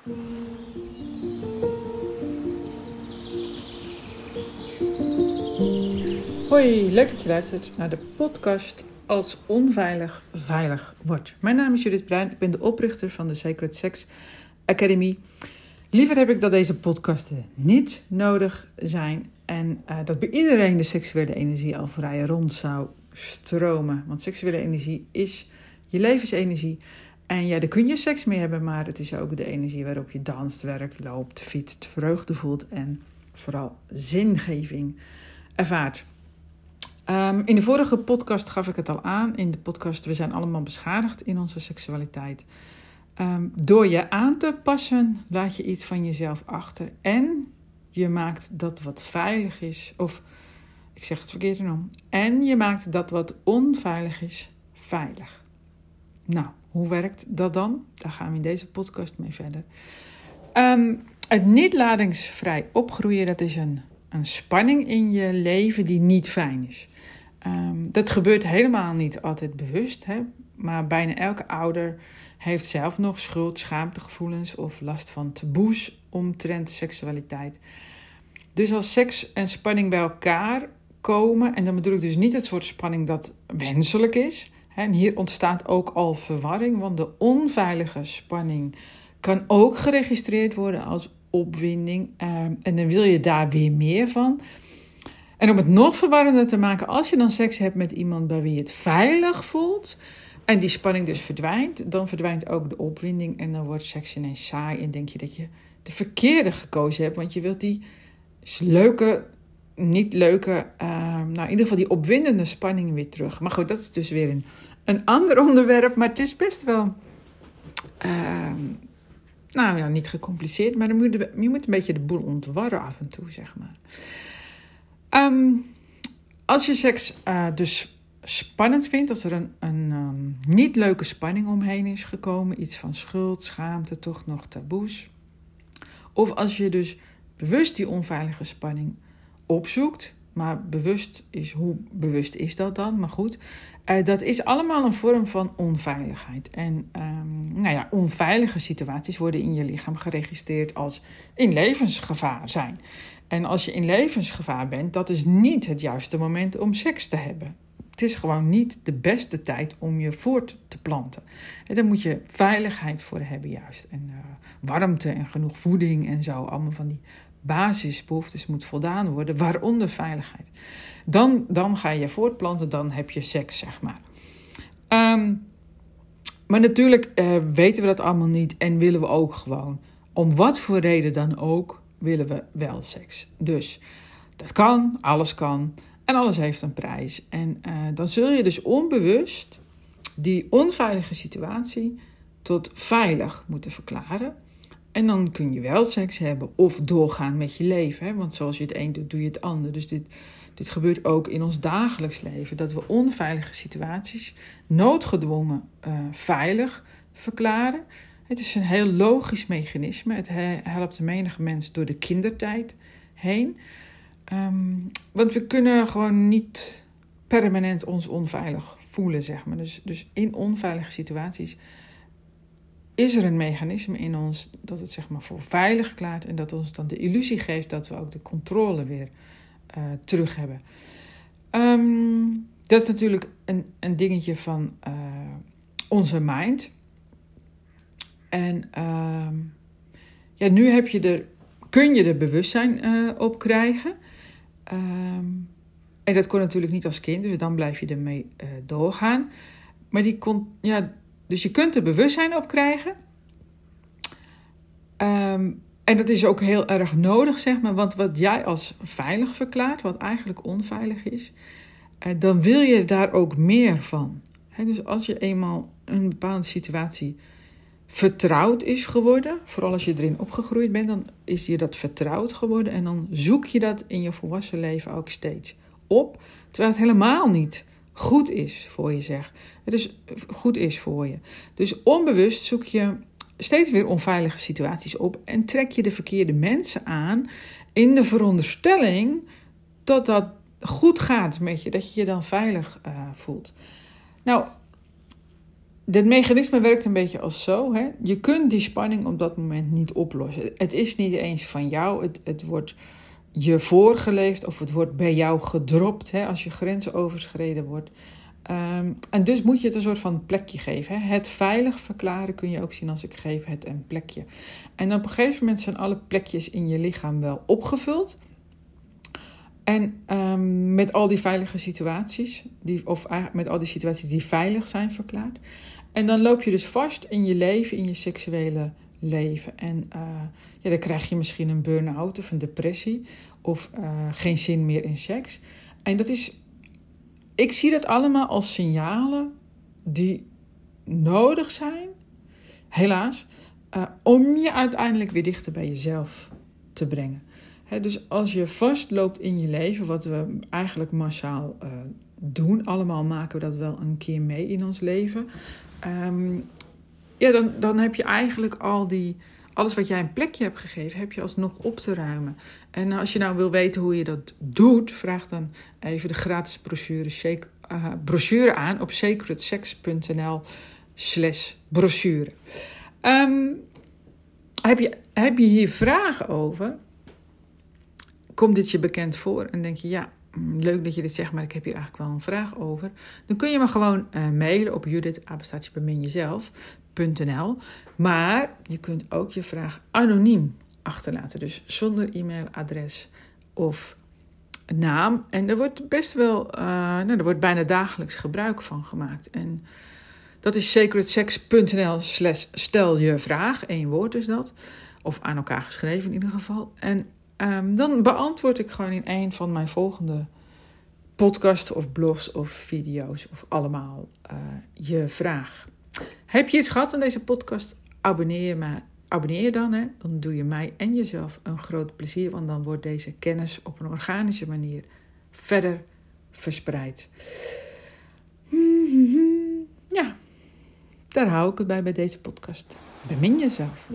Hoi, leuk dat je luistert naar de podcast Als Onveilig Veilig Wordt. Mijn naam is Judith Bruin, ik ben de oprichter van de Sacred Sex Academy. Liever heb ik dat deze podcasten niet nodig zijn en uh, dat bij iedereen de seksuele energie al vrij rond zou stromen. Want seksuele energie is je levensenergie. En ja, daar kun je seks mee hebben, maar het is ook de energie waarop je danst, werkt, loopt, fietst, vreugde voelt en vooral zingeving ervaart. Um, in de vorige podcast gaf ik het al aan. In de podcast We zijn allemaal beschadigd in onze seksualiteit. Um, door je aan te passen, laat je iets van jezelf achter. En je maakt dat wat veilig is. Of ik zeg het verkeerd om. En je maakt dat wat onveilig is, veilig. Nou, hoe werkt dat dan? Daar gaan we in deze podcast mee verder. Um, het niet ladingsvrij opgroeien, dat is een, een spanning in je leven die niet fijn is. Um, dat gebeurt helemaal niet altijd bewust, hè? maar bijna elke ouder heeft zelf nog schuld, schaamtegevoelens of last van taboes omtrent seksualiteit. Dus als seks en spanning bij elkaar komen, en dan bedoel ik dus niet het soort spanning dat wenselijk is. En hier ontstaat ook al verwarring, want de onveilige spanning kan ook geregistreerd worden als opwinding. Um, en dan wil je daar weer meer van. En om het nog verwarrender te maken, als je dan seks hebt met iemand bij wie je het veilig voelt. En die spanning dus verdwijnt, dan verdwijnt ook de opwinding. En dan wordt seks ineens saai. En denk je dat je de verkeerde gekozen hebt. Want je wilt die leuke, niet leuke, uh, nou in ieder geval die opwindende spanning weer terug. Maar goed, dat is dus weer een, een ander onderwerp. Maar het is best wel. Uh, nou ja, niet gecompliceerd, maar moet, je moet een beetje de boel ontwarren af en toe, zeg maar. Um, als je seks uh, dus spannend vindt, als er een, een um, niet leuke spanning omheen is gekomen, iets van schuld, schaamte, toch nog taboes. Of als je dus bewust die onveilige spanning opzoekt, maar bewust is, hoe bewust is dat dan? Maar goed, uh, dat is allemaal een vorm van onveiligheid. En um, nou ja, onveilige situaties worden in je lichaam geregistreerd als in levensgevaar zijn. En als je in levensgevaar bent, dat is niet het juiste moment om seks te hebben. Het is gewoon niet de beste tijd om je voort te planten. En daar moet je veiligheid voor hebben, juist. En uh, warmte en genoeg voeding en zo. Allemaal van die basisbehoeftes moet voldaan worden, waaronder veiligheid. Dan, dan ga je voortplanten, dan heb je seks, zeg maar. Um, maar natuurlijk uh, weten we dat allemaal niet en willen we ook gewoon, om wat voor reden dan ook, willen we wel seks. Dus dat kan, alles kan en alles heeft een prijs. En uh, dan zul je dus onbewust die onveilige situatie tot veilig moeten verklaren. En dan kun je wel seks hebben of doorgaan met je leven. Hè? Want zoals je het een doet, doe je het ander. Dus dit, dit gebeurt ook in ons dagelijks leven. Dat we onveilige situaties noodgedwongen uh, veilig verklaren. Het is een heel logisch mechanisme. Het helpt de menige mens door de kindertijd heen. Um, want we kunnen gewoon niet permanent ons onveilig voelen, zeg maar. Dus, dus in onveilige situaties is er een mechanisme in ons dat het zeg maar voor veilig verklaart en dat ons dan de illusie geeft dat we ook de controle weer uh, terug hebben. Um, dat is natuurlijk een, een dingetje van uh, onze mind. En uh, ja, nu heb je er, kun je er bewustzijn uh, op krijgen. Um, en dat kon natuurlijk niet als kind, dus dan blijf je ermee doorgaan. Maar die kon, ja, dus je kunt er bewustzijn op krijgen. Um, en dat is ook heel erg nodig, zeg maar. Want wat jij als veilig verklaart, wat eigenlijk onveilig is, uh, dan wil je daar ook meer van. Dus als je eenmaal een bepaalde situatie vertrouwd is geworden, vooral als je erin opgegroeid bent, dan is je dat vertrouwd geworden. En dan zoek je dat in je volwassen leven ook steeds op. Terwijl het helemaal niet goed is voor je, zeg. Het is goed is voor je. Dus onbewust zoek je steeds weer onveilige situaties op en trek je de verkeerde mensen aan in de veronderstelling dat dat goed gaat met je, dat je je dan veilig uh, voelt. Nou, dit mechanisme werkt een beetje als zo. Hè? Je kunt die spanning op dat moment niet oplossen. Het is niet eens van jou. Het, het wordt je voorgeleefd of het wordt bij jou gedropt hè, als je grenzen overschreden wordt. Ehm, en dus moet je het een soort van plekje geven. Hè. Het veilig verklaren kun je ook zien als ik geef het een plekje. En op een gegeven moment zijn alle plekjes in je lichaam wel opgevuld. En um, met al die veilige situaties, die, of met al die situaties die veilig zijn verklaard. En dan loop je dus vast in je leven, in je seksuele leven. En uh, ja, dan krijg je misschien een burn-out of een depressie of uh, geen zin meer in seks. En dat is, ik zie dat allemaal als signalen die nodig zijn, helaas, uh, om je uiteindelijk weer dichter bij jezelf te brengen. He, dus als je vastloopt in je leven, wat we eigenlijk massaal doen, allemaal maken we dat wel een keer mee in ons leven. Um, ja, dan, dan heb je eigenlijk al die, alles wat jij een plekje hebt gegeven, heb je alsnog op te ruimen. En als je nou wil weten hoe je dat doet, vraag dan even de gratis brochure, uh, brochure aan op sacredsex.nl slash brochure. Um, heb, je, heb je hier vragen over? Komt dit je bekend voor en denk je, ja, leuk dat je dit zegt, maar ik heb hier eigenlijk wel een vraag over. Dan kun je me gewoon uh, mailen op Judith, maar je kunt ook je vraag anoniem achterlaten. Dus zonder e-mailadres of naam. En er wordt best wel, uh, nou, er wordt bijna dagelijks gebruik van gemaakt. En dat is sacredsex.nl slash stel je vraag. Eén woord is dat. Of aan elkaar geschreven in ieder geval. En um, dan beantwoord ik gewoon in een van mijn volgende podcasts of blogs of video's of allemaal uh, je vraag. Heb je iets gehad aan deze podcast? Abonneer je, maar, abonneer je dan. Hè? Dan doe je mij en jezelf een groot plezier. Want dan wordt deze kennis op een organische manier verder verspreid. Ja, daar hou ik het bij bij deze podcast. Bemin jezelf.